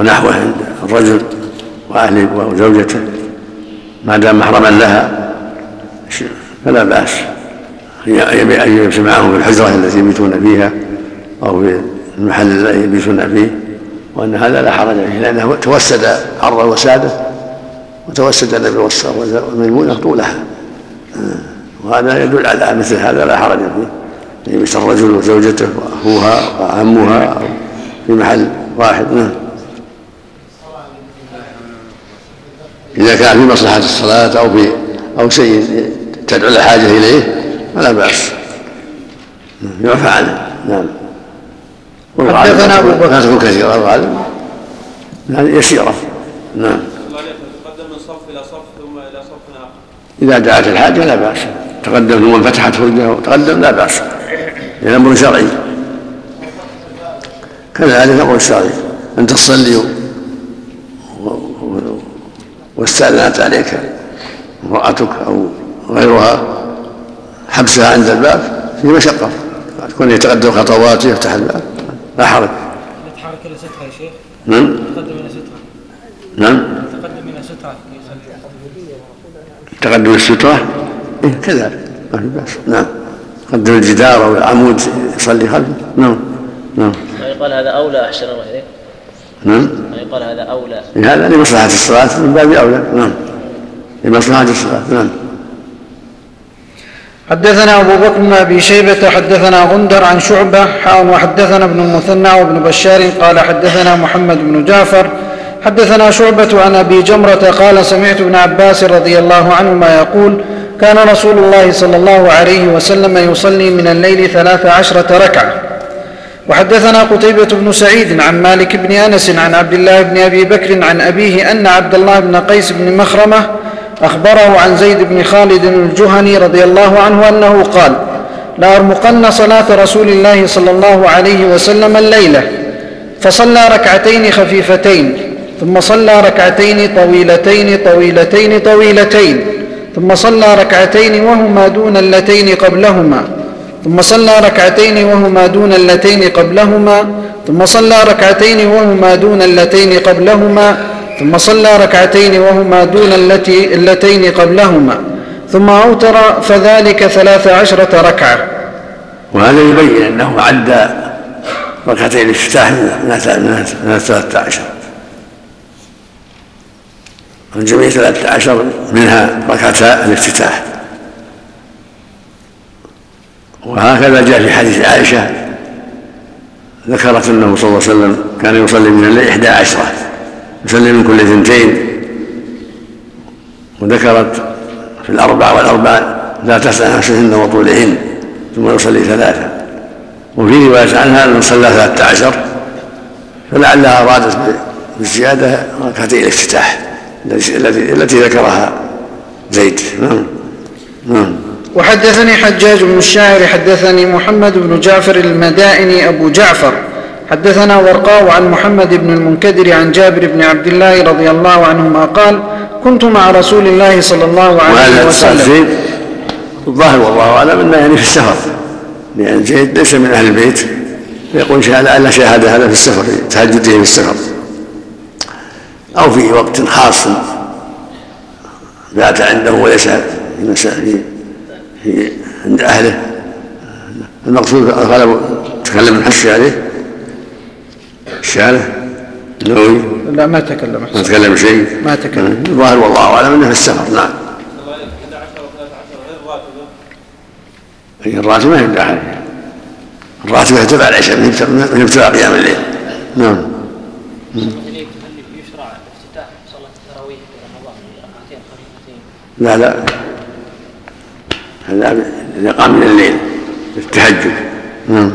ونحوه عند الرجل وأهله وزوجته ما دام محرما لها فلا بأس. أن يجلس معهم في الحجرة التي يبيتون فيها أو في المحل الذي يبيتون فيه وأن هذا لا حرج فيه لأنه توسد عرض وسادة وتوسد النبي والميمونة طولها. وهذا يدل على مثل هذا لا حرج فيه. يبيت الرجل وزوجته وأخوها وعمها في محل واحد. نعم. إذا كان في مصلحة الصلاة أو في أو شيء تدعو الحاجة إليه فلا بأس. يعفى عنه. نعم. حدثنا أبو بكر. لا تكون كثيرة الغالب يعني يسيرة نعم تقدم من صف إلى صف ثم إلى صف آخر إذا دعت الحاجة لا بأس. تقدم ثم انفتحت فرجه وتقدم لا بأس. لأن أمر شرعي. كذلك أمر شرعي أن تصلي واستأذنت عليك امرأتك أو غيرها حبسها عند الباب في مشقة. تكون يتقدم خطوات يفتح الباب. لا حرج. يتحرك إلى سترة يا شيخ. نعم. تقدم إلى سترة. نعم. تقدم إلى سترة تقدم السترة إيه كذلك. ما في بأس. نعم. قدم الجدار أو العمود يصلي خلفه. نعم. نعم. ما يقال هذا أولى أحسن الله إليك؟ نعم. ما يقال هذا أولى. هذا لمصلحة الصلاة من باب أولى. نعم. لمصلحة الصلاة نعم. حدثنا أبو بكر بن أبي شيبة حدثنا غندر عن شعبة حاء وحدثنا ابن المثنى وابن بشار قال حدثنا محمد بن جعفر. حدثنا شعبة عن أبي جمرة قال سمعت ابن عباس رضي الله عنهما يقول كان رسول الله صلى الله عليه وسلم يصلي من الليل ثلاث عشرة ركعة. وحدثنا قتيبة بن سعيد عن مالك بن أنس عن عبد الله بن أبي بكر عن أبيه أن عبد الله بن قيس بن مخرمة أخبره عن زيد بن خالد الجهني رضي الله عنه أنه قال لأرمقن صلاة رسول الله صلى الله عليه وسلم الليلة. فصلى ركعتين خفيفتين ثم صلى ركعتين طويلتين طويلتين طويلتين ثم صلى ركعتين وهما دون اللتين قبلهما. ثم صلى ركعتين وهما دون اللتين قبلهما ثم صلى ركعتين وهما دون اللتين قبلهما ثم صلى ركعتين وهما دون التي اللتين قبلهما ثم أوتر فذلك ثلاث عشرة ركعة. وهذا يبين أنه عد ركعتين الافتتاح من الثلاثة عشر الجميع ثلاثة عشر منها ركعتا الافتتاح. وهكذا جاء في حديث عائشة ذكرت أنه صلى الله عليه وسلم كان يصلي من الليل إحدى عشرة يصلي من كل ثنتين وذكرت في الأربع والأربع لا تسع نفسهن وطولهن ثم يصلي ثلاثة. وفي رواية عنها أنه صلى ثلاثة عشر فلعلها أرادت بالزيادة ركعتي الافتتاح التي ذكرها زيد. نعم. نعم. وحدثني حجاج بن الشاعر حدثني محمد بن جعفر المدائني أبو جعفر. حدثنا ورقاء عن محمد بن المنكدر عن جابر بن عبد الله رضي الله عنهما قال كنت مع رسول الله صلى الله عليه وسلم. الظاهر والله أعلم أنه يعني في السفر. لأن زيد ليس من أهل البيت. يقول لعل شاهد هذا في السفر تهجده في السفر. أو في وقت خاص بات عنده وليس في في عند أهله. المقصود قال تكلم الحسي عليه الشارع النووي. لا ما تكلم. ما تكلم شيء. ما تكلم. الظاهر والله أعلم أنه في السفر نعم. هي الراتبة ما هي بداخل الراتبة تبع العشاء من ابتداء قيام الليل. نعم. يشرع افتتاح صلاة التراويح في رمضان؟ بركعتين خفيفتين لا لا. هذا إذا قام من الليل التهجد. نعم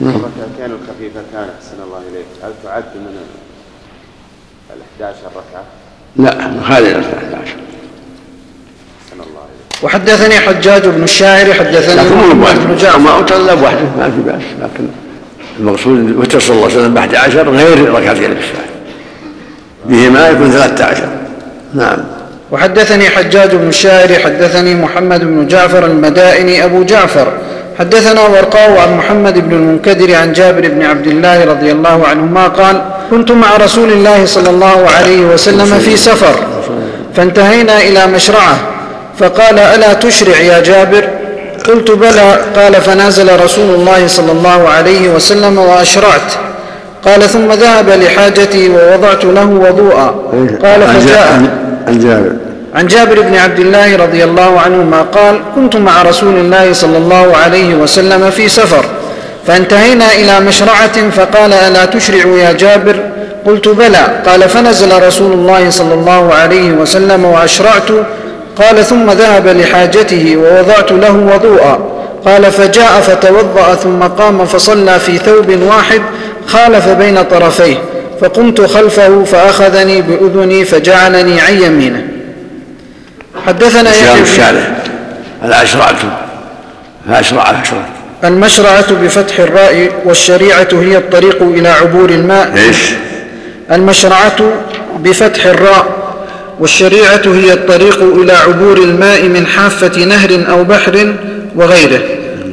الركعتين الخفيفتان أحسن الله إليك. هل تعد من ال 11 ركعه؟ لا خالد ال 11 أحسن الله إليك. وحدثني حجاج بن الشاعر حدثني لكن مو بن جعفر. وما اوتر الا بوحده ما في بأس. لكن المقصود وتر صلى الله عليه وسلم بأحد عشر غير ركعتين الافتتاح بهما يكون ثلاثة عشر. نعم. وحدثني حجاج بن الشاعر حدثني محمد بن جعفر المدائني أبو جعفر. حدثنا ورقاء عن محمد بن المنكدر عن جابر بن عبد الله رضي الله عنهما قال كنت مع رسول الله صلى الله عليه وسلم في سفر فانتهينا إلى مشرعة فقال ألا تشرع يا جابر؟ قلت بلى. قال فنازل رسول الله صلى الله عليه وسلم وأشرعت. قال ثم ذهب لحاجتي ووضعت له وضوءا. قال فجاء. جا- عن جابر. عن جابر بن عبد الله رضي الله عنهما قال كنت مع رسول الله صلى الله عليه وسلم في سفر فانتهينا إلى مشرعة فقال ألا تشرع يا جابر؟ قلت بلى. قال فنزل رسول الله صلى الله عليه وسلم وأشرعت. قال ثم ذهب لحاجته ووضعت له وضوءا. قال فجاء فتوضأ ثم قام فصلى في ثوب واحد خالف بين طرفيه. فقمت خلفه فأخذني بأذني فجعلني عن يمينه. حدثنا يحيى بن- الشارع. العشرة فأشرع أشرع المشرعة بفتح الراء والشريعة هي الطريق إلى عبور الماء. إيش؟ المشرعة بفتح الراء والشريعة هي الطريق إلى عبور الماء من حافة نهر أو بحر وغيره.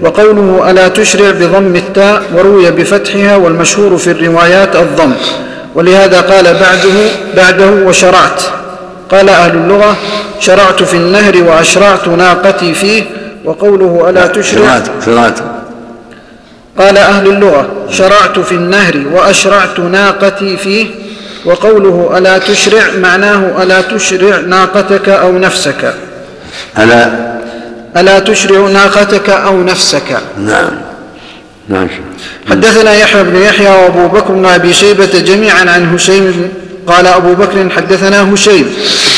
وقوله ألا تشرع بضم التاء وروي بفتحها والمشهور في الروايات الضم. ولهذا قال بعده بعده وشرعت. قال أهل اللغة شرعت في النهر وأشرعت ناقتي فيه وقوله ألا تشرع صراط قال أهل اللغة شرعت في النهر وأشرعت ناقتي فيه وقوله ألا تشرع معناه ألا تشرع ناقتك أو نفسك. ألا؟ ألا تشرع ناقتك أو نفسك. نعم. نعم. حدثنا يحيى بن يحيى وأبو بكر بن أبي شيبة جميعا عن هشيم قال أبو بكر حدثنا هشيم.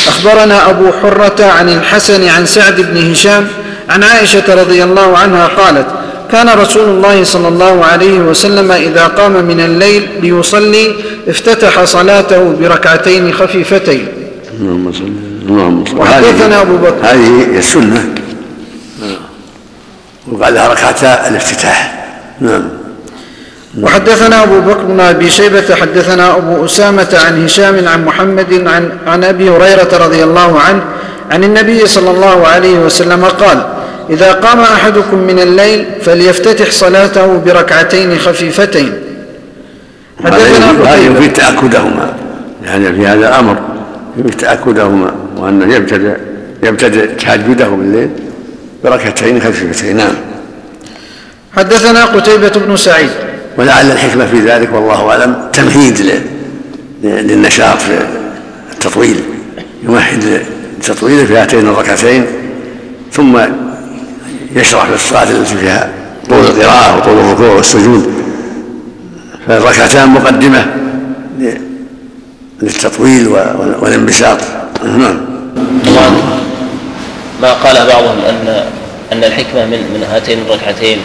أخبرنا أبو حرة عن الحسن عن سعد بن هشام عن عائشة رضي الله عنها قالت كان رسول الله صلى الله عليه وسلم إذا قام من الليل ليصلي افتتح صلاته بركعتين خفيفتين. اللهم صل اللهم صل. وحدثنا هذه- أبو بكر. هذه السنة. وبعدها ركعتا الافتتاح. نعم. وحدثنا أبو بكر بن أبي شيبة حدثنا أبو أسامة عن هشام عن محمد عن, عن أبي هريرة رضي الله عنه عن النبي صلى الله عليه وسلم قال إذا قام أحدكم من الليل فليفتتح صلاته بركعتين خفيفتين. هذا حدثنا يفيد- هذا يفيد تأكدهما. يعني في هذا الأمر يفيد تأكدهما وأنه يبتدئ يبتدئ تهجده بالليل بركعتين خفيفتين. نعم. حدثنا قتيبة بن سعيد. ولعل الحكمة في ذلك والله أعلم. تمهيد للنشاط في التطويل. يمهد للتطويل في هاتين الركعتين ثم يشرح في الصلاة التي فيها طول القراءة وطول الركوع والسجود. فالركعتان مقدمة للتطويل و- والانبساط. نعم. طبعا ما قال بعضهم ان أن الحكمة من من هاتين الركعتين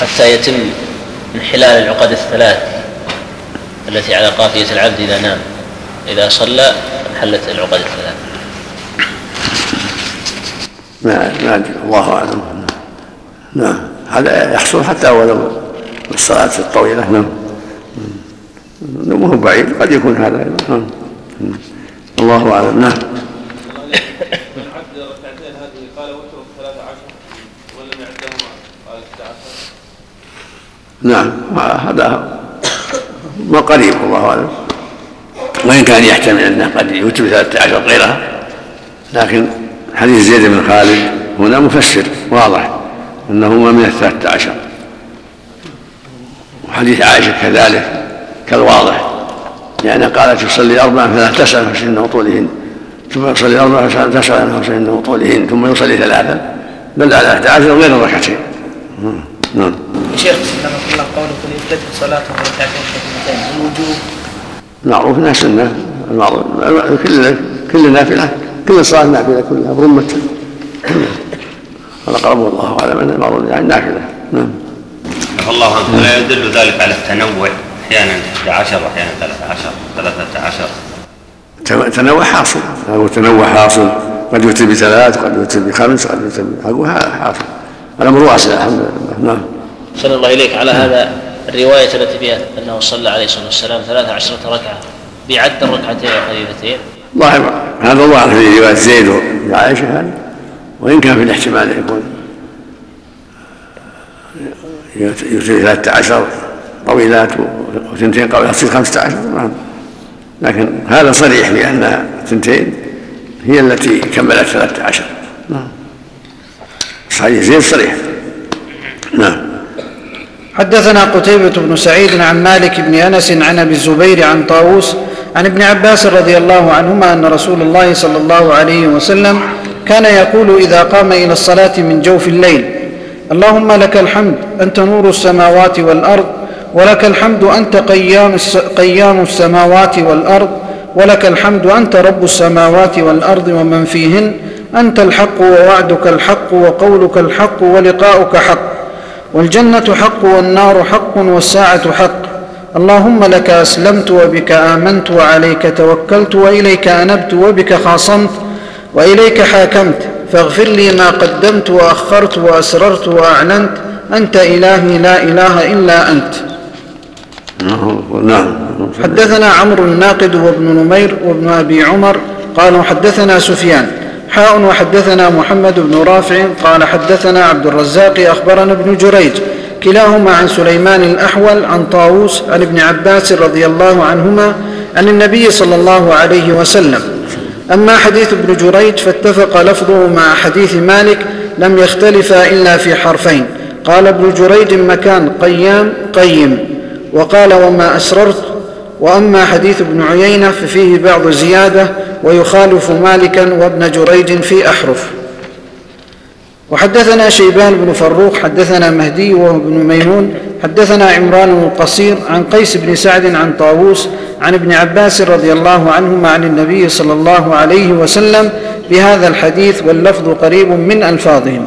حتى يتم انحلال العقد الثلاث التي على قافيه العبد اذا نام اذا صلى انحلت العقد الثلاث ما ما الله أعلم نعم هذا يحصل حتى ولو الصلاة الطويلة نعم مو بعيد قد يكون هذا أيضا نعم الله أعلم نعم من عد ركعتين هذه قال وتر ثلاثة عشر ولم يعدهما قال احدى عشر نعم. هذا ما قريب والله أعلم. وإن كان يحتمل أنه قد يوتر ثلاثة عشر غيرها لكن حديث زيد بن خالد هنا مفسر واضح أنه ما من الثلاثة عشر. وحديث عائشة كذلك كالواضح لأن قالت يصلي أربعا فلا تسأل حسن وطولهن ثم يصلي أربعا فلا تسأل عن وطولهن ثم يصلي ثلاثا دل على 11 غير الركعتين. نعم. شيخ لما الله قوله فليفتتح صلاته بركعتين خفيفتين الوجوب. معروف انها سنه المعروف كل كل نافلة كل صلاة نافلة كلها برمتها الاقرب والله اعلم ان المعروف يعني نافلة. نعم. عفى الله عنك. لا يدل ذلك على التنوع. أحيانا 11 واحيانا 13 13 تن- تنوع حاصل. هو تنوع حاصل. قد يؤتي بثلاث قد يؤتي بخمس قد يؤتي ب- أقول هذا حاصل. الأمر واسع الحمد لله. نعم. صلى الله إليك. على هذا الرواية التي فيها أنه صلى عليه الصلاة والسلام ثلاث عشرة ركعة بعد الركعتين الخفيفتين ظاهر هذا ظاهر في رواية زيد وعائشة هذه. وإن كان في الاحتمال يكون يؤتي 13 طويلات وثنتين قبلها تصير خمسة عشر نعم. لكن هذا صريح لأن ثنتين هي التي كملت ثلاثة عشر. نعم. صحيح زين صريح. نعم. حدثنا قتيبة بن سعيد عن مالك بن أنس عن أبي الزبير عن طاووس عن ابن عباس رضي الله عنهما أن رسول الله صلى الله عليه وسلم كان يقول إذا قام إلى الصلاة من جوف الليل اللهم لك الحمد أنت نور السماوات والأرض ولك الحمد أنت قيام, قيام السماوات والأرض ولك الحمد أنت رب السماوات والأرض ومن فيهن أنت الحق ووعدك الحق وقولك الحق ولقاؤك حق. والجنة حق والنار حق والساعة حق. اللهم لك أسلمت وبك آمنت وعليك توكلت وإليك أنبت وبك خاصمت وإليك حاكمت. فاغفر لي ما قدمت وأخرت وأسررت وأعلنت. أنت إلهي لا إله إلا أنت. نعم. حدثنا عمرو الناقد وابن نمير وابن أبي عمر. قالوا حدثنا سفيان. حاء وحدثنا محمد بن رافع قال حدثنا عبد الرزاق أخبرنا ابن جريج كلاهما عن سليمان الأحول عن طاووس عن ابن عباس رضي الله عنهما عن النبي صلى الله عليه وسلم. أما حديث ابن جريج فاتفق لفظه مع حديث مالك لم يختلفا إلا في حرفين. قال ابن جريج مكان قيام قيم. وقال وما أسررت وأما حديث ابن عيينة ففيه بعض زيادة ويخالف مالكا وابن جريج في أحرف. وحدثنا شيبان بن فروخ حدثنا مهدي وهو ابن ميمون حدثنا عمران بن القصير عن قيس بن سعد عن طاووس عن ابن عباس رضي الله عنهما عن النبي صلى الله عليه وسلم بهذا الحديث واللفظ قريب من ألفاظهم.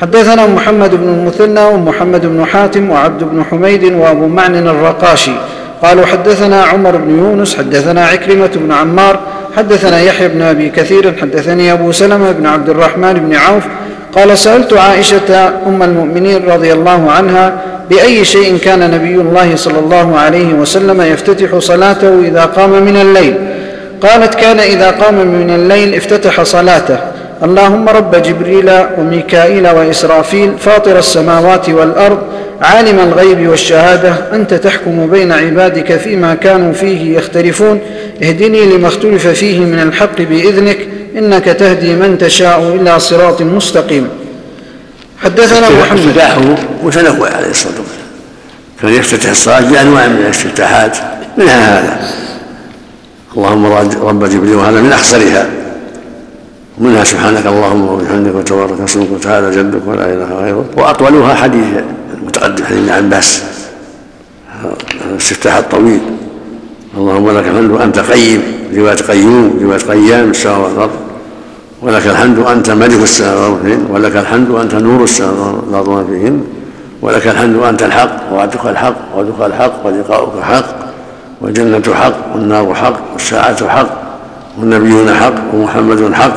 حدثنا محمد بن المثنى ومحمد بن حاتم وعبد بن حميد وأبو معن الرقاشي. قالوا حدثنا عمر بن يونس حدثنا عكرمة بن عمار حدثنا يحيى بن أبي كثير حدثني أبو سلمة بن عبد الرحمن بن عوف قال سألت عائشة أم المؤمنين رضي الله عنها بأي شيء كان نبي الله صلى الله عليه وسلم يفتتح صلاته إذا قام من الليل. قالت كان إذا قام من الليل افتتح صلاته. اللهم رب جبريل وميكائيل وإسرافيل فاطر السماوات والأرض عالم الغيب والشهادة أنت تحكم بين عبادك فيما كانوا فيه يختلفون. اهدني لما اختلف فيه من الحق بإذنك إنك تهدي من تشاء إلى صراط مستقيم. حدثنا محمد. افتتاحه متنوع عليه الصلاة والسلام. كان يفتتح الصلاه بانواع من الافتتاحات. منها هذا؟ اللهم رب جبريل وهذا من أخسرها. ومنها سبحانك اللهم وبحمدك وتبارك اسمك وتعالى جدك ولا إله غيرك. وأطولها حديث المتقدم حديث ابن عباس. الاستفتاح الطويل. اللهم لك الحمد وأنت قيم روايه قيوم روايه قيام السماوات والأرض. ولك الحمد وأنت ملك السماوات والأرض. ولك الحمد وأنت نور السماوات والأرض فيهن. ولك الحمد وأنت الحق ووعدك الحق ووعدك الحق ولقاؤك حق والجنة حق والنار حق والساعة حق والنبيون حق ومحمد حق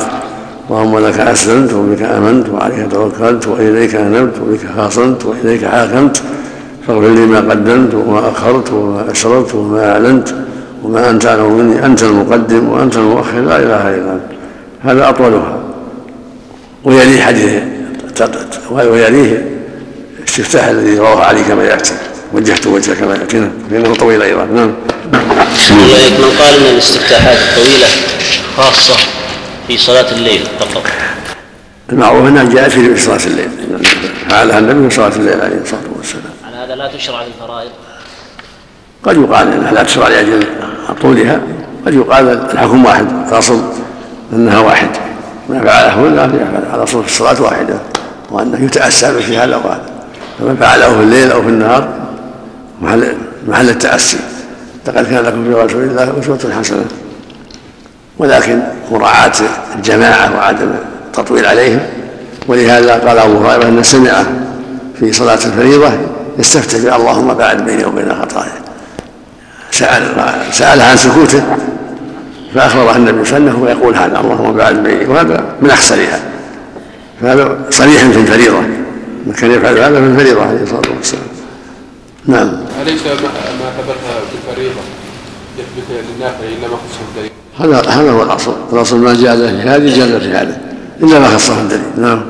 اللهم لك أسلمت وبك آمنت وعليك توكلت وإليك أنبت وبك خاصمت وإليك حاكمت. فاغفر لي ما قدمت وما أخرت وما اسررت وما أعلنت وما أنت أعلم مني أنت المقدم وأنت المؤخر لا إله إلا أنت. هذا أطولها. ويليه حديث ويليه الاستفتاح الذي رواه علي كما يأتي وجهت وجهه كما ياتينا فانه طويل أيضا. نعم. من قال إن الاستفتاحات الطويله خاصة في صلاة الليل فقط. المعروف انها جاءت في صلاة الليل. فعلها النبي في صلاة الليل عليه الصلاة والسلام. على هذا لا تشرع في الفرائض قد يقال إنها لا تشرع لأجل طولها قد يقال الحكم واحد الأصل أنها واحد. ما فعله إلا على صلاه الصلاة واحدة وانه يتأسى في هذا وهذا فمن فعله في الليل أو في النهار محل محل التأسي. لقد كان لكم في رسول الله أسوة حسنة. ولكن مراعاة الجماعة وعدم التطويل عليهم. ولهذا قال أبو هريرة أن سمع في صلاة الفريضة يستفتح اللهم باعد بيني وبين خطاياي سأل سألها عن سكوته فأخبرها النبي صلى الله عليه وسلم ويقول هذا اللهم باعد بيني وهذا من أخسرها فهذا صريح في الفريضة كان يفعل هذا في الفريضة عليه الصلاة والسلام. نعم. أليس ما ثبت في الفريضة يثبت للنافع إلا ما خصه الدليل هذا هذا هو الأصل. الأصل ما جاز في هذه جاز في هذا إلا ما خصه الدليل. نعم.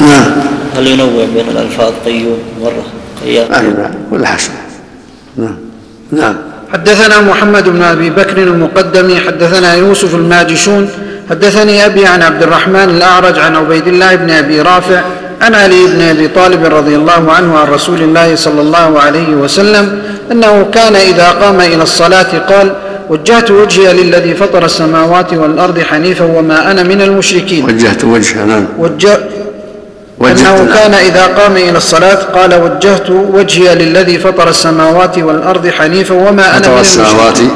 نعم. هل ينوع بين الألفاظ قيوم مرة؟ قيام في ولا حسن. نعم. نعم. حدثنا محمد بن أبي بكر المقدمي حدثنا يوسف الماجشون حدثني أبي عن عبد الرحمن الأعرج عن عبيد الله بن أبي رافع عن علي بن أبي طالب رضي الله عنه عن رسول الله صلى الله عليه وسلم أنه كان إذا قام إلى الصلاة قال وجهت وجهي للذي فطر السماوات والأرض حنيفا وما أنا من المشركين. وجهت وجهه نعم. وجه وجهت أنه نعم. كان إذا قام إلى الصلاة قال وجهت وجهي للذي فطر السماوات والأرض حنيفا وما أنا من المشركين.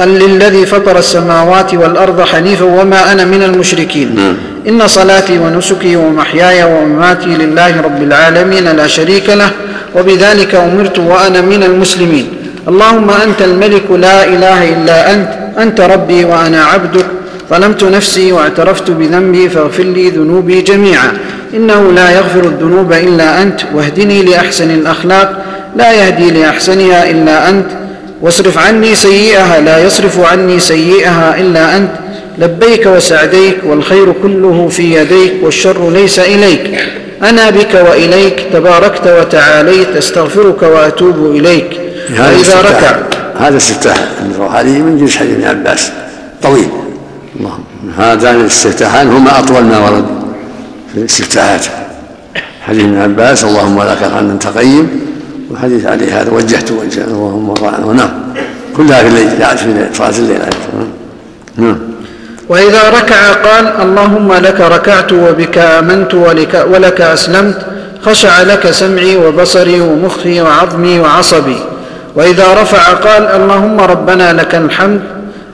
للذي فطر السماوات والأرض حنيفا وما أنا من المشركين. نعم. إن صلاتي ونسكي ومحياي ومماتي لله رب العالمين لا شريك له وبذلك أمرت وأنا من المسلمين. اللهم أنت الملك لا إله إلا أنت أنت ربي وأنا عبدك. ظلمت نفسي واعترفت بذنبي فاغفر لي ذنوبي جميعا. إنه لا يغفر الذنوب إلا أنت. واهدني لأحسن الأخلاق لا يهدي لأحسنها إلا أنت. واصرف عني سيئها لا يصرف عني سيئها إلا أنت. لبيك وسعديك والخير كله في يديك والشر ليس إليك. أنا بك وإليك تباركت وتعاليت أستغفرك وأتوب إليك. هذا ركع. هذا استفتاح علي من جنس حديث ابن عباس. طويل. اللهم. هذان الاستفتاحان هما أطول ما ورد في الاستفتاحات حديث ابن عباس اللهم لك الحمد أنت قيم. وحديث علي هذا وجهت وجهه اللهم عنه نعم. كلها في الليل في صلاة الليل. نعم. وإذا ركع قال اللهم لك ركعت وبك آمنت ولك, ولك أسلمت. خشع لك سمعي وبصري ومخي وعظمي وعصبي. وإذا رفع قال اللهم ربنا لك الحمد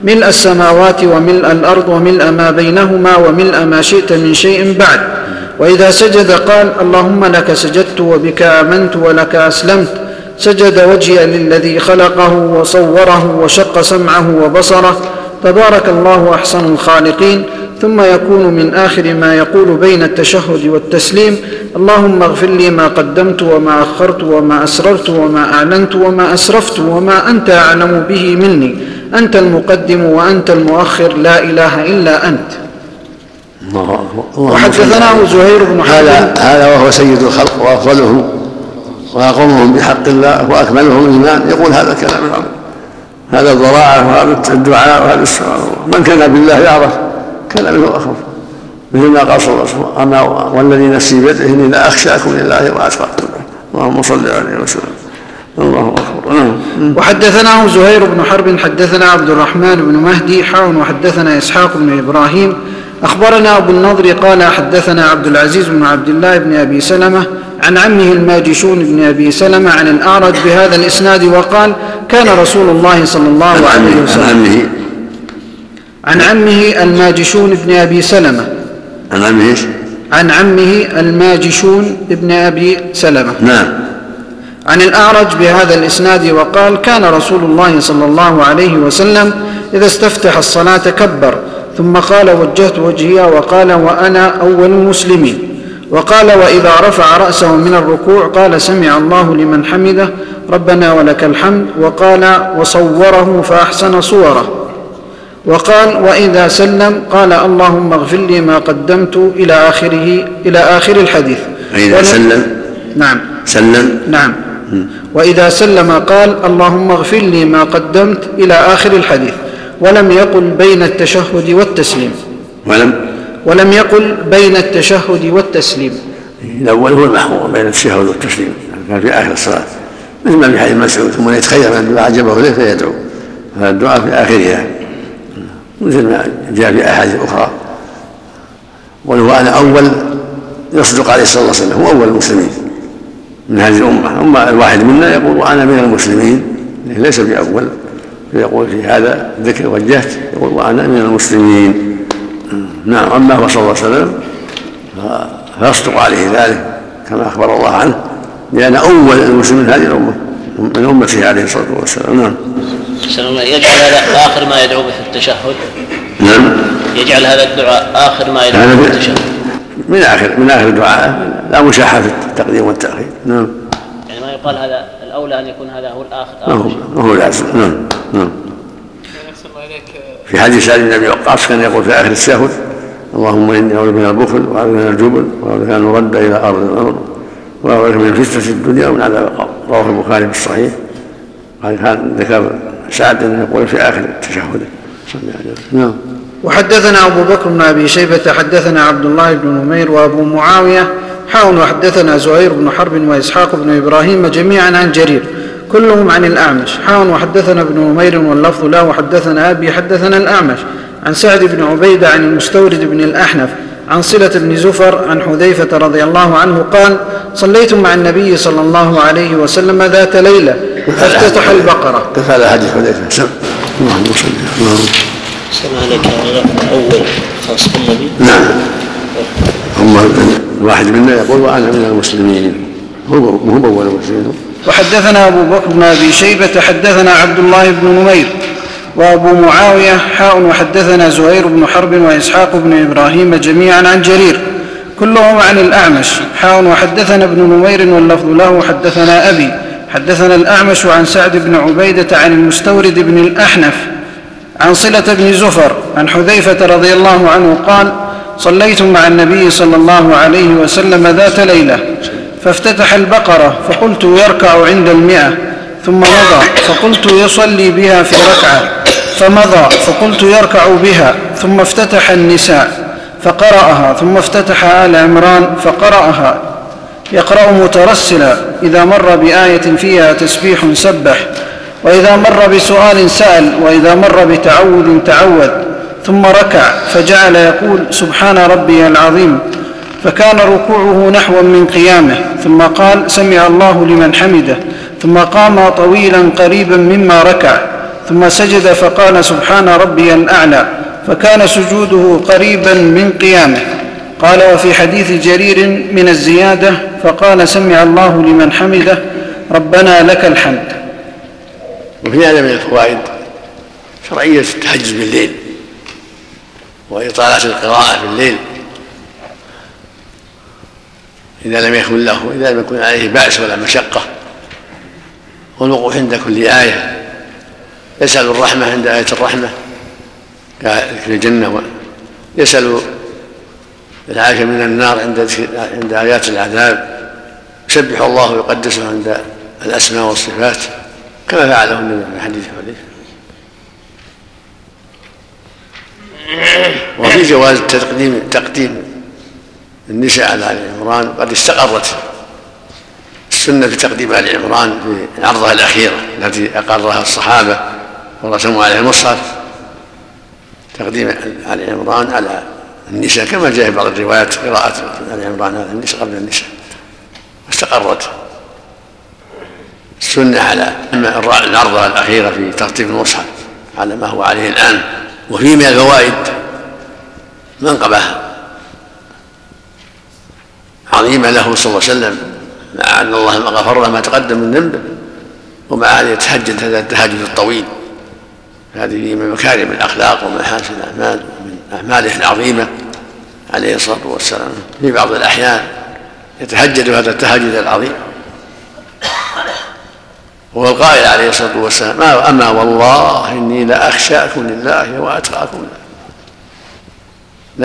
ملء السماوات وملء الأرض وملء ما بينهما وملء ما شئت من شيء بعد. وإذا سجد قال اللهم لك سجدت وبك آمنت ولك أسلمت. سجد وجهي للذي خلقه وصوره وشق سمعه وبصره. تبارك الله أحسن الخالقين. ثم يكون من آخر ما يقول بين التشهد والتسليم اللهم اغفر لي ما قدمت وما أخرت وما أسررت وما أعلنت وما أسرفت وما أنت أعلم به مني. أنت المقدم وأنت المؤخر لا إله إلا أنت. الله أكبر. اللهم وحدثناه زهير بن هذا هذا وهو سيد الخلق وافضلهم وأقومهم بحق الله وأكملهم ايمان يقول هذا الكلام العظيم هذا الضراعة وهذا الدعاء وهذا السؤال من كان بالله يعرف؟ كان منه اخف مثل ما قال صلى الله. عليه وسلم والذي نفسي بيده إني لا أخشاكم لله واتقاكم له اللهم صل عليه وسلم. الله أكبر. نعم. وحدثناه زهير بن حرب حدثنا عبد الرحمن بن مهدي حاون وحدثنا إسحاق بن إبراهيم. أخبرنا أبو النضر قال حدثنا عبد العزيز بن عبد الله بن أبي سلمة عن عمه الماجشون بن أبي سلمة عن الأعرج بهذا الإسناد وقال كان رسول الله صلى الله عليه عن وسلم عمه عن عمه الماجشون بن أبي سلمة. عن عمه إيش؟ عن عمه الماجشون بن أبي سلمة. نعم. عن الأعرج بهذا الإسناد وقال كان رسول الله صلى الله عليه وسلم إذا استفتح الصلاة كبر ثم قال وجهت وجهي وقال وأنا أول المسلمين وقال وإذا رفع رأسه من الركوع قال سمع الله لمن حمده ربنا ولك الحمد وقال وصوره فأحسن صوره وقال وإذا سلم قال اللهم اغفر لي ما قدمت إلى آخره إلى آخر الحديث. ولم- سلم؟ نعم. سلم؟ نعم. وإذا سلم قال اللهم اغفر لي ما قدمت إلى آخر الحديث. ولم يقل بين التشهد والتسليم. ولم؟ ولم يقل بين التشهد والتسليم. الأول هو المحظور بين التشهد والتسليم. كان في آخر الصلاة. مثل ما في حديث مسعود ثم يتخير من الدعاء عجبه له فيدعو. هذا الدعاء في اخرها مثل ما جاء في احاديث أخرى. وهو أنا أول يصدق عليه صلى الله عليه وسلم هو أول المسلمين من هذه الأمة. أما الواحد منا يقول وأنا من المسلمين ليس بأول فيقول في هذا الذكر وجهت يقول وأنا من المسلمين. نعم أما هو صلى الله عليه وسلم فيصدق عليه ذلك كما أخبر الله عنه لأن أول المسلمين هذه الأمة من أمته عليه الصلاة والسلام. نعم. أحسن الله يجعل هذا آخر ما يدعو به في التشهد؟ نعم. يجعل هذا الدعاء آخر ما يدعو به في التشهد؟ من اخر من آخر الدعاء. لا مشاحة في التقديم والتأخير. نعم. يعني ما يقال هذا الأولى أن يكون هذا هو الآخر ما هو آخر. ما هو لازم نعم. نعم. في حديث سعد بن أبي وقاص كان يقول في آخر التشهد اللهم إني أعوذ من البخل وأعوذ من الجبن وأعوذ بك أن نرد إلى أرض الامر وأعوذ بك من فتنة الدنيا ومن عذاب القبر رواه البخاري في الصحيح. قال كان ذكر سعد يقول في آخر التشهد. نعم. وحدثنا أبو بكر بن أبي شيبة حدثنا عبد الله بن نمير وأبو معاوية حاون وحدثنا زهير بن حرب وإسحاق بن إبراهيم جميعا عن جرير كلهم عن الأعمش. حاون وحدثنا ابن نمير واللفظ له وحدثنا أبي حدثنا الأعمش. عن سعد بن عبيدة عن المستورد بن الأحنف عن صلة بن زفر عن حذيفة رضي الله عنه قال صليت مع النبي صلى الله عليه وسلم ذات ليلة فافتتح البقرة. كفى هذا حديث حذيفه سم اللهم صل اللهم سمع لك الأول خاص بالنبي. نعم. هم الواحد منا يقول وأنا من المسلمين. هو هو أول المسلمين وحدثنا أبو بكر بن أبي شيبة حدثنا عبد الله بن نمير وأبو معاوية حاء وحدثنا زهير بن حرب وإسحاق بن إبراهيم جميعا عن جرير. كلهم عن الأعمش. حاء وحدثنا ابن نمير واللفظ له حدثنا أبي. حدثنا الأعمش عن سعد بن عبيدة عن المستورد بن الأحنف عن صلة بن زفر عن حذيفة رضي الله عنه قال صليت مع النبي صلى الله عليه وسلم ذات ليلة فافتتح البقرة فقلت يركع عند المئة ثم مضى فقلت يصلي بها في ركعة فمضى فقلت يركع بها ثم افتتح النساء فقرأها ثم افتتح آل عمران فقرأها يقرأ مترسلا إذا مر بآية فيها تسبيح سبح وإذا مر بسؤال سأل وإذا مر بتعوذ تعوذ ثم ركع فجعل يقول سبحان ربي العظيم فكان ركوعه نحوا من قيامه ثم قال سمع الله لمن حمده ثم قام طويلا قريبا مما ركع ثم سجد فقال سبحان ربي الأعلى فكان سجوده قريبا من قيامه. قال وفي حديث جرير من الزيادة فقال سمع الله لمن حمده ربنا لك الحمد. وفي هذا من الفوائد شرعية التهجد بالليل وإطالة القراءة في الليل. إذا لم يكن له إذا لم يكن عليه بأس ولا مشقة والوقوف عند كل آية يسأل الرحمة عند آية الرحمة كذكر الجنة يسأل العافية من النار عند عند آيات العذاب. يسبح الله ويقدسه عند الأسماء والصفات كما فعله النبي في حديث حذيفة وفي جواز تقديم تقديم النساء على آل عمران قد استقرت السنة في تقديم آل عمران في العرضه الاخيره التي أقرها الصحابة ورسموا عليها المصحف. تقديم آل عمران على النساء كما جاء في بعض الروايات قراءة آل عمران على النساء قبل النساء. واستقرت السنة على العرضة الأخيرة في ترتيب المصحف على ما هو عليه الآن وفيه من الفوائد منقبة عظيمة له صلى الله عليه وسلم مع أن الله غفر له ما تقدم من ذنبه ومع هذا يتهجد هذا التهجد الطويل. هذه من مكارم الأخلاق ومحاسن الأعمال. ومن أعماله العظيمة عليه الصلاة والسلام. في بعض الأحيان يتهجد هذا التهجد العظيم. وهو القائل عليه الصلاة والسلام أما والله إني لاخشاكم لله وأتقاكم. له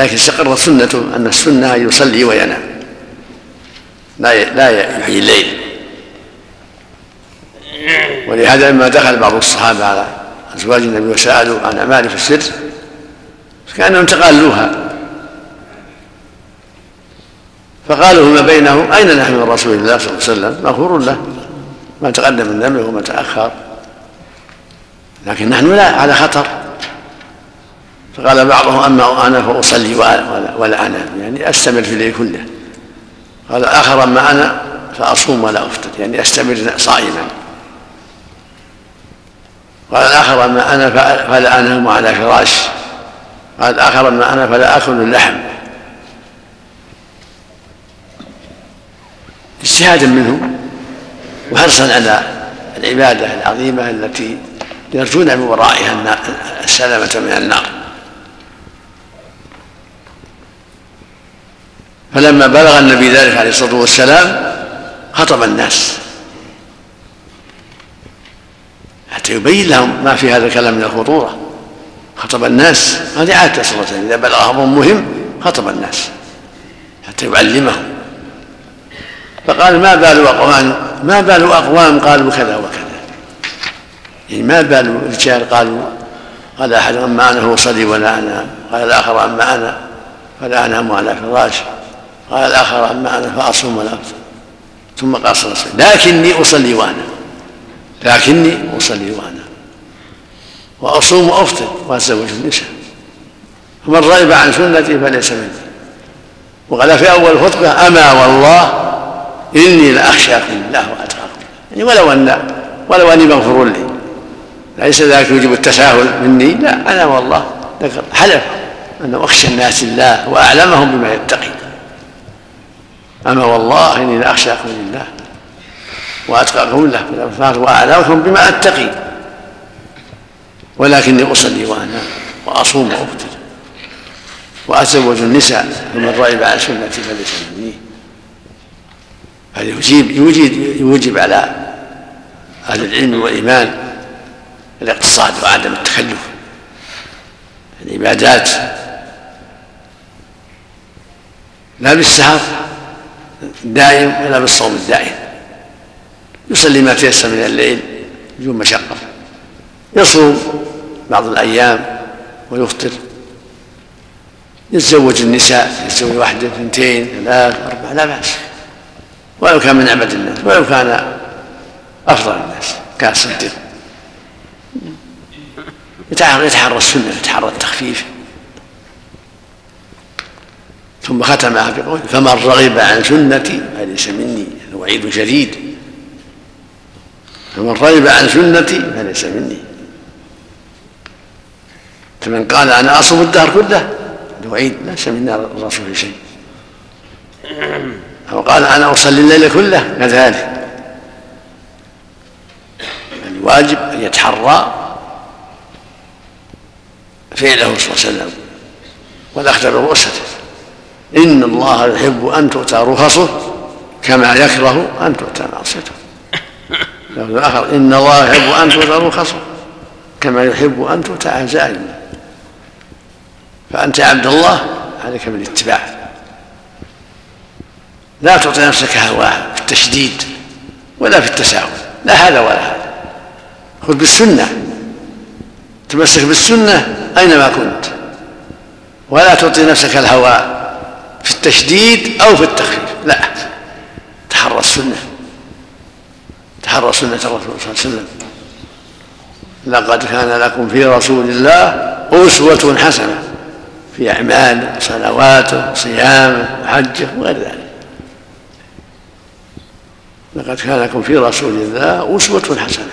لكن استقرت سنته أن السنة ان يصلي وينام. لا لا يحيي الليل. ولهذا لما دخل بعض الصحابة على أزواج النبي وسألوا عن أعماله في السر كأنهم تقالوها. فقالوا فيما بينهم أين نحن من رسول الله صلى الله عليه وسلم؟ مغفور له. ما تقدم من ذنبه وما تأخر. لكن نحن لا على خطر. فقال بعضهم أما أنا فأصلي ولا, أنام يعني أستمر في الليل كله. قال آخر أما أنا فأصوم ولا أفطر. يعني أستمر صائما. قال الآخر أما أنا فلا أنام على فراش. قال الآخر أما أنا فلا آكل اللحم. اجتهادا منهم وحرصا على العبادة العظيمة التي يرجون من ورائها السلامة من النار. فلما بلغ النبي ذلك عليه الصلاة والسلام خطب الناس. حتى يبين لهم ما في هذا الكلام من الخطورة. خطب الناس. هذه عادة صلى الله عليه وسلم. إذا بلغ أمر مهم خطب الناس حتى يعلمهم. فقال ما بال أقوام؟ ما بال أقوام؟ قالوا كذا وكذا. يعني ما بال رجال؟ قالوا قال أحد أما أنا هو صلي ولا أنام قال الآخر أما أنا فلا أنام على فراش. قال الآخر أما أنا فأصوم ولا أفطر. ثم قال صلى الله عليه وسلم لكني أصلي وأنا. لكني أصلي وأنا. وأصوم وأفطر وأتزوج النساء. فمن رغب عن سنتي فليس مني وقال في أول الخطبة أما والله إني لأخشاكم الله وأتقاكم يعني ولو أن ولو أني مغفور لي. ليس ذلك يوجب التساهل مني؟ لا أنا والله ذكر حلف أنه أخشى الناس الله وأعلمهم بما يتقي. أما والله إني لأخشاكم لله وأتقاكم له في وأعلمكم بما أتقي. ولكني أصلي وأنام وأصوم وأفطر وأتزوج النساء فمن رغب عن سنتي فليس مني هذا يجيب يوجب يوجب على أهل العلم والإيمان الاقتصاد وعدم التكلف العبادات لا بالسهر الدائم ولا بالصوم الدائم. يصلي ما تيسر من الليل بدون مشقة. يصوم بعض الأيام ويفطر. يتزوج النساء يتزوج واحدة اثنتين ثلاث أربعة لا بأس. ولو كان من أعبد الناس ولو كان أفضل الناس كالصديق يتحرى السنة يتحرى التخفيف. ثم ختمها بقول فمن رغب عن سنتي فليس مني وعيد شديد. فمن رغب عن سنتي فليس مني. فمن قال أنا أصوم الدهر كله الوعيد ليس منا الرسول في شيء. أو قال أنا أصلي الليل كله كذلك الواجب أن يتحرى فعله صلى الله عليه وسلم والأخذ برؤسته إن الله يحب أن تؤتى رخصه كما يكره أن تؤتى معصيته. لفظ آخر إن الله يحب أن تؤتى رخصه كما يحب أن تؤتى عزائمه فأنت عبد الله عليك بالاتباع لا تعطي نفسك هواه في التشديد ولا في التساهل لا هذا ولا هذا. خذ بالسنة. تمسك بالسنة أينما كنت. ولا تعطي نفسك الهوى في التشديد أو في التخفيف. لا. تحرى السنة. تحرى سنة الرسول صلى الله عليه وسلم. لقد كان لكم في رسول الله أسوة حسنة. في أعماله صلواته صيامه وحجه وغير ذلك. لقد كان لكم في رسول الله أسوة حسنة.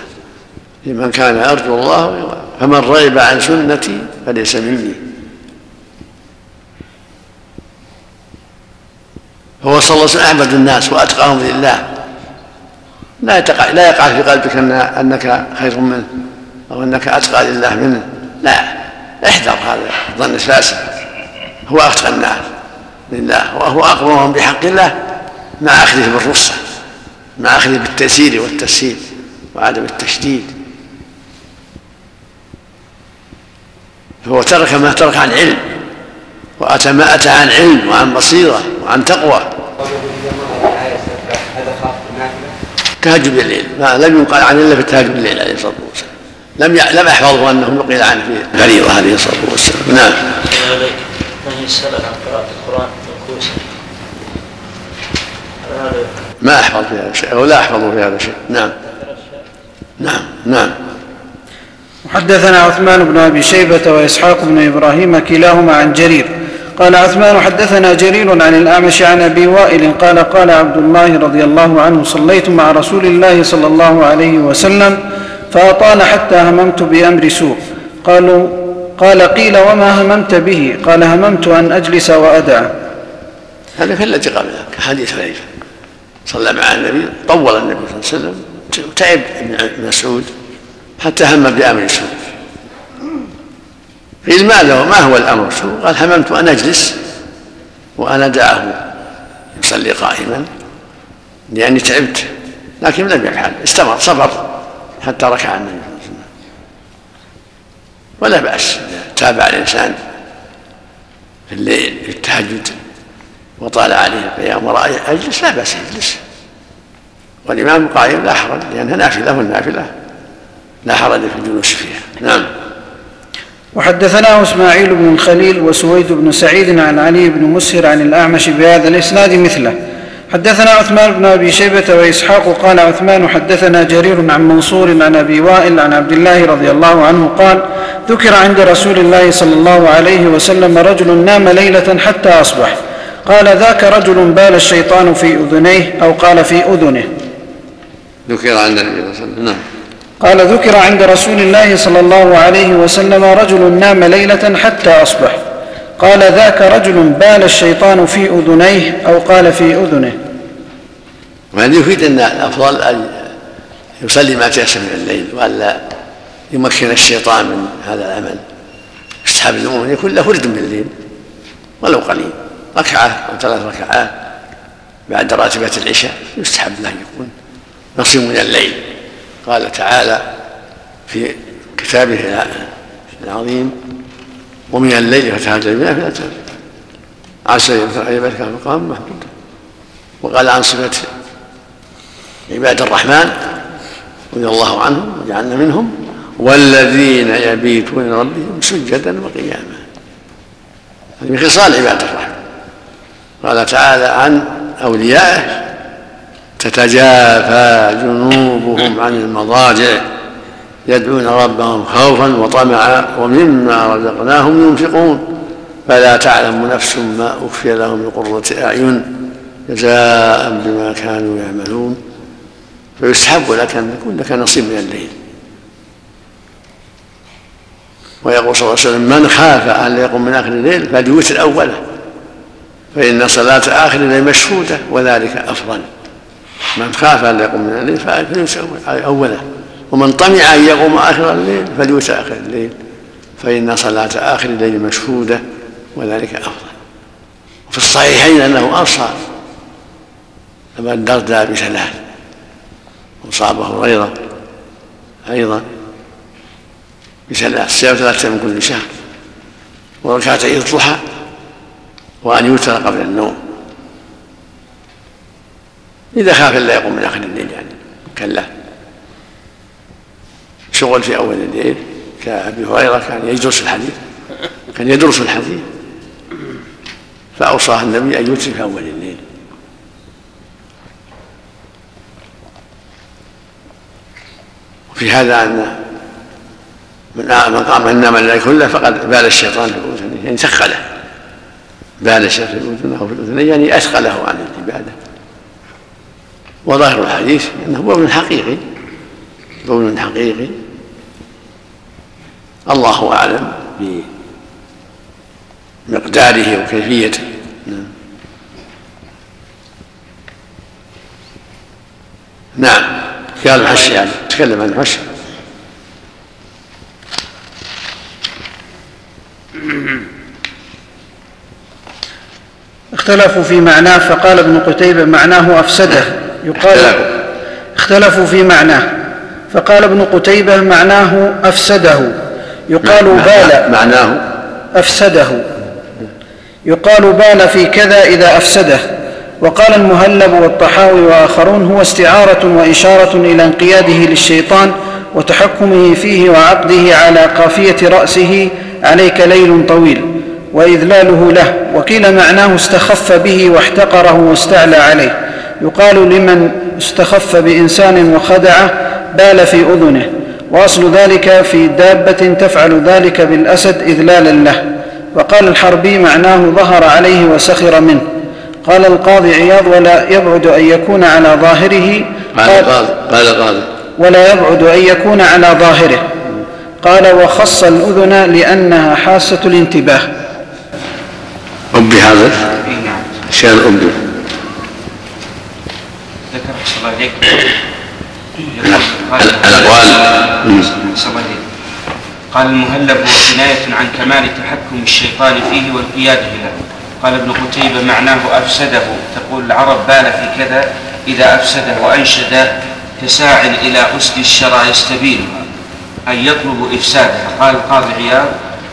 لمن كان يرجو الله فمن رغب عن سنتي فليس مني. هو صلى الله عليه وسلم أعبد الناس وأتقاهم لله. لا يقع لا يقع في قلبك ان أنك خير منه أو أنك أتقى لله منه. لا. احذر هذا الظن الفاسد. هو اتقى الناس لله وهو أقومهم بحق الله مع أخذه بالرخصة مع أخذه بالتيسير والتسهيل وعدم التشديد. فهو ترك ما ترك عن علم وأتى ما أتى عن علم وعن بصيرة وعن تقوى. تهجد بالليل ما لم ينقل عن الا في التهجد بالليل عليه الصلاة والسلام. لم لم احفظه انه نقل عنه في الفريضه عليه الصلاة والسلام. نعم. يسأل عن قراءة القرآن منكوسا ما أحفظ في هذا شيء أو لا احفظ في هذا شيء نعم. نعم نعم. حدثنا عثمان بن أبي شيبة وإسحاق بن إبراهيم كلاهما عن جرير. قال عثمان حدثنا جرير عن الأعمش عن أبي وائل قال قال عبد الله رضي الله عنه صليت مع رسول الله صلى الله عليه وسلم فأطال حتى هممت بأمر سوء. قالوا قال قيل وما هممت به؟ قال هممت أن أجلس وأدع. هذا في الذي قبله كحديث حذيفة صلى مع النبي طول النبي صلى الله عليه وسلم تعب ابن مسعود حتى هم بأمر سوء. قيل ما له ما هو الأمر قال هممت أن أجلس وأنا دعه يصلي قائما. لأني تعبت لكن لم يفعل استمر صبر. حتى ركع النبي صلى الله عليه وسلم. ولا بأس تابع الإنسان في الليل في التهجد وطال عليه القيام ورأى اجلس لا بأس يجلس. والإمام قائم لا حرج لأنها نافلة والنافلة لا حرج في الجلوس فيها. نعم. وحدثناه إسماعيل بن الخليل وسويد بن سعيد عن علي بن مسهر عن الأعمش بهذا الإسناد مثله. حدثنا عثمان بن أبي شيبة وإسحاق قال عثمان حدثنا جرير عن منصور عن أبي وائل عن عبد الله رضي الله عنه قال ذكر عند رسول الله صلى الله عليه وسلم رجل نام ليلة حتى أصبح. قال ذاك رجل بال الشيطان في أذنيه أو قال في أذنه. ذكر عند النبي صلى الله عليه وسلم. نعم. قال ذكر عند رسول الله صلى الله عليه وسلم رجل نام ليلة حتى أصبح. قال ذاك رجل بال الشيطان في أذنيه أو قال في أذنه. وهذا يفيد أن الأفضل أن يصلي ما تيسر من الليل والا يمكن الشيطان من هذا العمل؟ يستحب للمؤمن يكون له ورد من الليل ولو قليل. ركعة أو ثلاث ركعات بعد راتبة العشاء يستحب له يكون نصيب من الليل. قال تعالى في كتابه العظيم ومن الليل فتهجد بنافلة عسى أن يبارك مقام محمود. وقال عن صفة عباد الرحمن رضي الله عنهم وجعلنا منهم والذين يبيتون ربهم سجدا وقياما. هذه من خصال عباد الرحمن. قال تعالى عن أوليائه تتجافى جنوبهم عن المضاجع. يدعون ربهم خوفا وطمعا ومما رزقناهم ينفقون. فلا تعلم نفس ما أخفي لهم من قرة أعين جزاء بما كانوا يعملون. فيستحب لك ان يكون لك نصيب من الليل. ويقول صلى الله عليه وسلم من خاف أن يقوم من آخر الليل فليوتر أوله. فإن صلاة آخر الليل مشهودة وذلك أفضل. من خاف أن يقوم من الليل فليوتر أوله. ومن طمع أن يقوم آخر الليل فليوتر آخر الليل. فإن صلاة آخر الليل مشهودة وذلك أفضل. وفي الصحيحين أنه اوصى ابا الدرداء بثلاث وصابه هريرة أيضا بثلاث صيام ثلاثة من كل شهر. وركعتي الضحى وأن يوتر قبل النوم. إذا خاف إلا يقوم من آخر الليل يعني كلا. شغل في أول الليل كأبي هريرة كان يدرس الحديث كان يدرس الحديث. فأوصاه النبي أن يوتر في أول الليل. وفي هذا أن من من قام من نام الليل كله فقد بال الشيطان في اذنه يعني ثقله بال الشيطان في اذنه أو في الاذنين يعني اثقله عن العبادة. وظاهر الحديث أنه بول حقيقي بول حقيقي. الله أعلم بمقداره وكيفيته. نعم. نعم. قال الحش يعني. تكلم عن الحش اختلفوا في معناه فقال ابن قتيبة معناه أفسده. يقال اختلفوا في معناه فقال ابن قتيبة معناه أفسده. يقال بال. معناه. أفسده. يقال بال في كذا إذا أفسده. وقال المهلب والطحاوي وآخرون هو استعارة وإشارة إلى انقياده للشيطان وتحكمه فيه وعقده على قافية رأسه عليك ليل طويل وإذلاله له. وقيل معناه استخف به واحتقره واستعلى عليه. يقال لمن استخف بإنسان وخدعه بال في أذنه. وأصل ذلك في دابة تفعل ذلك بالأسد إذلالا له. وقال الحربي معناه ظهر عليه وسخر منه. قال القاضي عياض ولا يبعد أن يكون على ظاهره. قال قال القاضي. ولا يبعد أن يكون على ظاهره. قال وخص الأذن لأنها حاسة الانتباه. أبي هذا؟ شان أبي ذكر الله عليك الأقوال. قال المهلب هو كناية عن كمال تحكم الشيطان فيه والقيادة له. قال ابن قتيبة معناه أفسده. تقول العرب بال في كذا إذا أفسده وأنشد كساع إلى أسد الشرى يستبين أي يطلب إفساده قال القاضي عياض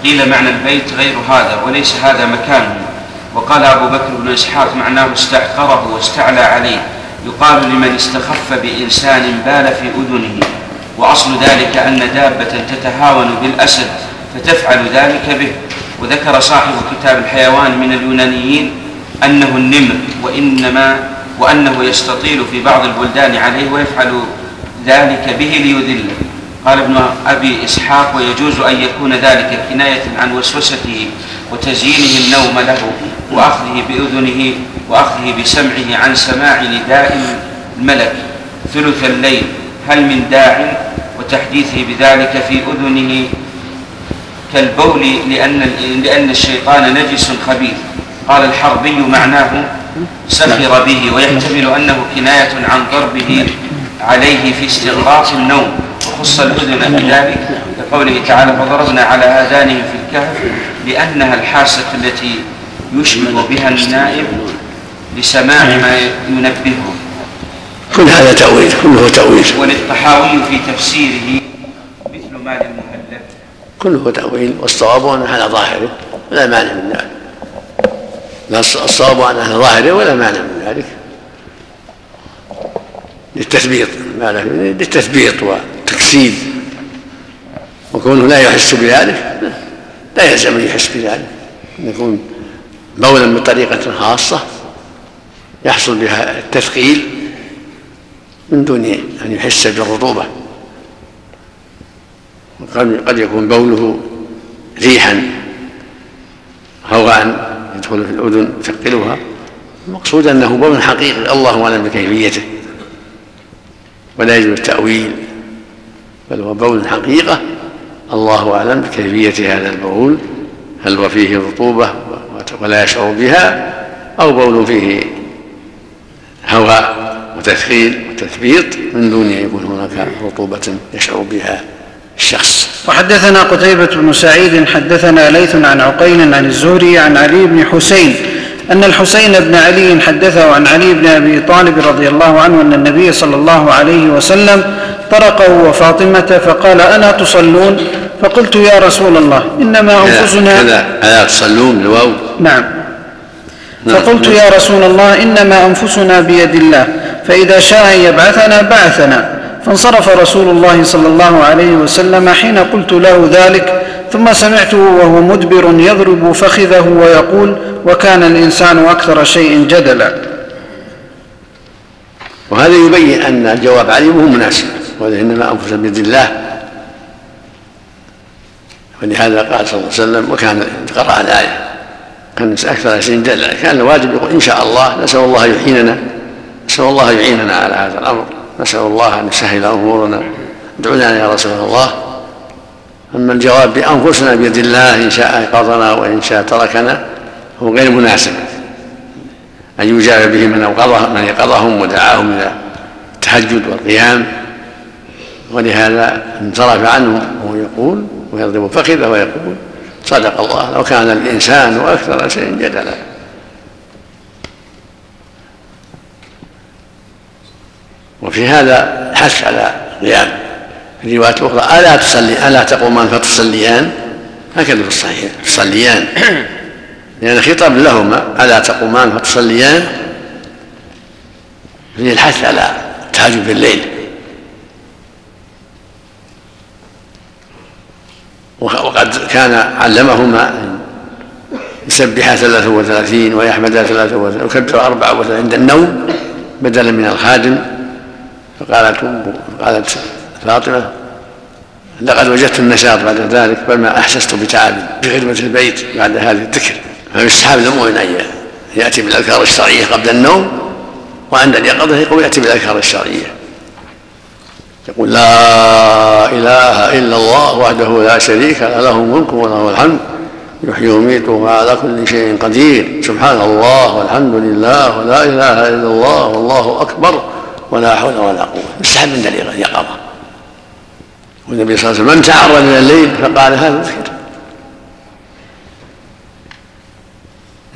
قيل معنى البيت غير هذا وليس هذا مكانه. وقال أبو بكر بن إسحاق معناه استحقره واستعلى عليه. يقال لمن استخف بإنسان بال في أذنه وأصل ذلك أن دابة تتهاون بالأسد فتفعل ذلك به. وذكر صاحب كتاب الحيوان من اليونانيين أنه النمر وإنما وأنه يستطيل في بعض البلدان عليه ويفعل ذلك به ليذله. قال ابن أبي إسحاق ويجوز أن يكون ذلك كناية عن وسوسته. وتزيينه النوم له وأخذه بأذنه وأخذه بسمعه عن سماع نداء الملك. ثلث الليل هل من داع؟ وتحديثه بذلك في أذنه. كالبول لأن, لأن الشيطان نجس خبيث. قال الحربي معناه سخر به ويحتمل أنه كناية عن ضربه عليه في استغراق النوم. وخص الأذن بذلك كقوله تعالى فضربنا على آذانهم في الكهف لأنها الحاسة التي يشبه بها النائم لسماع ما ينبهه. كل هذا تأويل كله تأويل. وللطحاوي في تفسيره مثل ما للمهلب كله تأويل والصواب أنه على ظاهره ولا مانع من ذلك. لا الصواب أنه على ظاهره ولا مانع من ذلك. للتثبيط للتثبيط وتكسيد وكونه لا يحس بذلك لا يلزم أن يحس بذلك. أن يكون بولا بطريقه خاصة يحصل بها التثقيل من دون أن يحس بالرطوبة. قد يكون بوله ريحا هواء يدخل في الأذن يثقلها. المقصود أنه بول حقيقي الله أعلم بكيفيته. ولا يجوز التأويل بل هو بول حقيقة. الله أعلم بكيفية هذا البول هل هو فيه رطوبة ولا يشعر بها أو بول فيه هواء وتثقيل وتثبيط من دون أن يكون هناك رطوبة يشعر بها الشخص. وحدثنا قتيبة بن سعيد حدثنا ليث عن عقيل عن الزهري عن علي بن حسين أن الحسين بن علي حدثه عن علي بن أبي طالب رضي الله عنه أن النبي صلى الله عليه وسلم طرقه وفاطمة فقال أنا تصلون؟ فقلت يا رسول الله إنما أنفسنا ألا تصلون؟ الواو. نعم. فقلت يا رسول الله إنما أنفسنا بيد الله فإذا شاء أن يبعثنا بعثنا. فانصرف رسول الله صلى الله عليه وسلم حين قلت له ذلك ثم سمعته وهو مدبر يضرب فخذه ويقول وكان الإنسان أكثر شيء جدلا. وهذا يبين أن الجواب عليه هو مناسب وهذا إنما بيد الله. ولهذا قال صلى الله عليه وسلم وكان قرأ الآية كان أكثر شيء جدلا. كان الواجب يقول إن شاء الله نسأل الله يعيننا نسأل الله يعيننا على هذا الأمر نسأل الله أن يسهل أمورنا. ادعو لنا يا رسول الله. أما الجواب بأنفسنا بيد الله إن شاء أيقظنا وإن شاء تركنا هو غير مناسب. أن يجاب به من أوقظهم من يقظهم ودعاهم إلى التهجد والقيام. ولهذا انصرف عنهم وهو يقول ويضرب فخذه ويقول صدق الله لو كان الإنسان أكثر شيء جدلا. وفي هذا حث على القيام. في رواية أخرى. ألا تصلي؟ ألا تقومان فتصليان هكذا في الصحيح. تصليان. لأن خطاب لهما. ألا تقومان فتصليان فيه الحث على التهجد في الليل وقد كان علمهما يسبح ثلاثة وثلاثين ويحمد ثلاثة وثلاثين ويكبر أربعة وثلاثين عند النوم بدلا من الخادم. فقالت قالت فاطمة لقد وجدت النشاط بعد ذلك بل ما أحسست بتعب في خدمة البيت بعد هذه الذكر. فيستحب للمؤمن أن يأتي بالأذكار الشرعية قبل النوم وعند اليقظة يقول يأتي بالأذكار الشرعية. يقول لا إله إلا الله وحده لا شريك له له الملك وله الحمد يحيي ويميت وهو على كل شيء قدير. سبحان الله والحمد لله ولا إله إلا الله والله أكبر ولا حول ولا قوة. يستحب عند اليقظة. والنبي صلى الله عليه وسلم من تعرض إلى الليل فقال هذا الذكر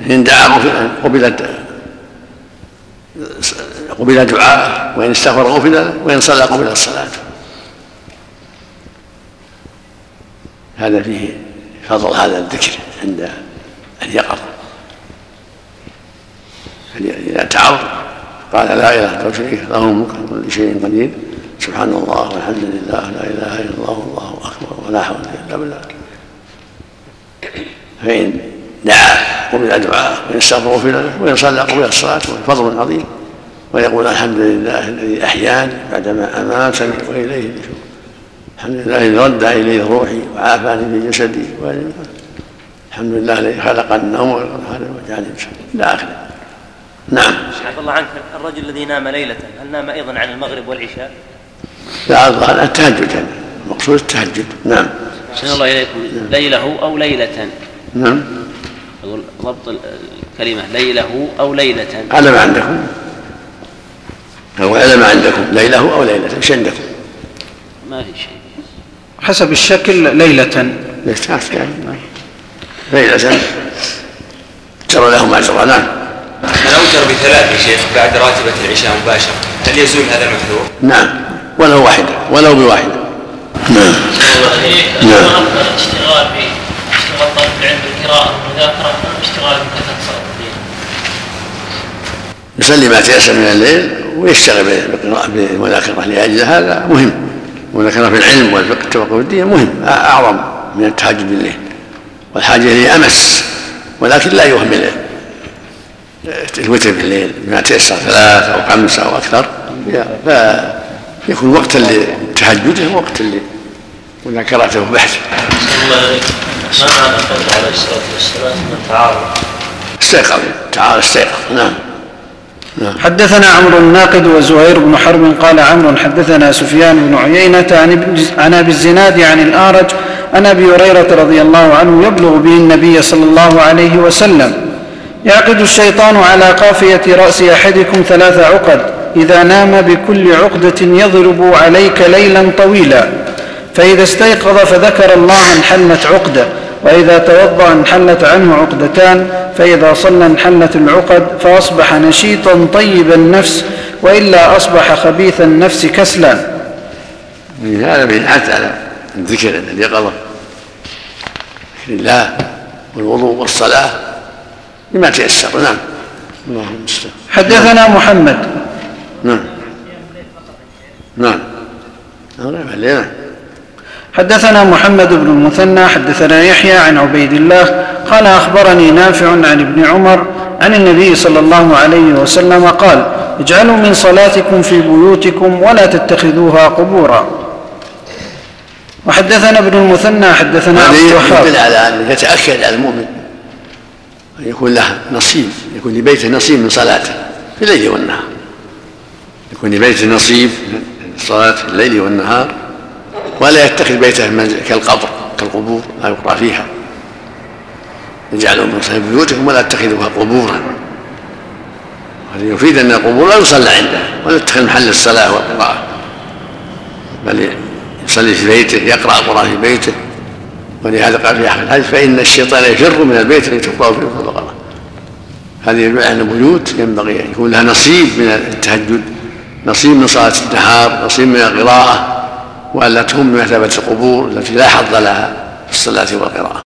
إن دعا قبلت قبل دعاءه وإن استغفر غفر وإن صلى قبل الصلاة. هذا فيه فضل هذا الذكر عند اليقظة إذا تعرض قال لا إله إلا شريك له الملك كل شيء قدير. سبحان الله والحمد لله لا إله إلا الله والله أكبر ولا حول إلا بالله. فإن دعا قبل دعاءه وإن استغفر غفر له وإن صلى قبل الصلاة فضل عظيم. ويقول الحمد لله الذي أحياني بعدما اماتني وإليه النشور. الحمد لله الذي رد الي روحي وعافاني في جسدي الحمد لله الذي خلق النوم وجعل إلى آخره. نعم. عفى الله عنك الرجل الذي نام ليلة هل نام أيضا عن المغرب والعشاء؟ لا الظاهر التهجد. يعني المقصود التهجد. نعم. أحسن الله إليكم. ليله أو ليلة؟ نعم. أقول ضبط الكلمة. ليله أو ليلة؟ على ما عندكم. أو على ما عندكم. ليله أو ليلة. إيش عندكم؟ ما في شيء. حسب الشكل ليلة. ليلة. جرى له ما جرى نعم. من أوتر بثلاث يا شيخ بعد راتبة العشاء مباشرة. هل يزول هذا المحذور؟ نعم. ولو واحدة ولو بواحدة. نعم. نعم. الاشتغال ب اشتغال طالب العلم بالقراءة والمذاكرة أم اشتغال بكثرة صلاة الليل؟ يصلي ما تيسر من الليل ويشتغل بالقراءة بالمذاكرة لأجل هذا مهم. المذاكرة في العلم والفقه التفقه في الدين مهم أعظم من التهجد بالليل والحاجة إليه أمس ولكن لا يهمل الوتر بالليل بما تيسر ثلاث أو خمس أو أكثر فيكون وقتا لتهجده ووقتا لمذاكرته وبحثه. ما معنى قوله عليه الصلاه والسلام من تعارض استيقظ تعالى استيقظ نعم نعم. حدثنا عمرو الناقد وزهير بن حرب قال عمرو حدثنا سفيان بن عيينة عن أبي الزناد عن الأعرج عن أبي هريرة رضي الله عنه يبلغ به النبي صلى الله عليه وسلم يعقد الشيطان على قافية رأس أحدكم ثلاث عقد إذا نام بكل عقدة يضرب عليك ليلا طويلا. فإذا استيقظ فذكر الله انحلت عقدة وإذا توضأ انحلت عنه عقدتان فإذا صلى انحلت العقد فأصبح نشيطا طيب النفس وإلا أصبح خبيث النفس كسلا. هذا حتى على الذكر عند اليقظة ذكر الله والوضوء والصلاة بما تيسر. نعم. اللهم حدثنا محمد. نعم. نعم. نعم حدثنا محمد بن المثنى حدثنا يحيى عن عبيد الله قال أخبرني نافع عن ابن عمر عن النبي صلى الله عليه وسلم قال اجعلوا من صلاتكم في بيوتكم ولا تتخذوها قبورا. وحدثنا ابن المثنى حدثنا عبد الوهاب. على أن يتأكد على المؤمن أن يكون له نصيب يكون لبيته نصيب من صلاته في الليل والنهار. يكون لبيته نصيب الصلاة في الليل والنهار ولا يتخذ بيته كالقبر كالقبور لا يقرأ فيها. اجعلوا من صلاة بيوتكم ولا تتخذوها قبورا. هذا يفيد أن القبور لا يصلى عنده ولا يتخذ محل الصلاة والقراءة. بل يصلي في بيته يقرأ القرآن في بيته. ولهذا قال في أحد الحديث فإن الشيطان يفر من البيت الذي تقرأ فيه البقره هذه يدل على البيوت ينبغي أن يكون لها نصيب من التهجد. نصيب من صلاة النهار نصيب من القراءة والا تهم بمثابه القبور التي لا حظ لها في الصلاة والقراءة.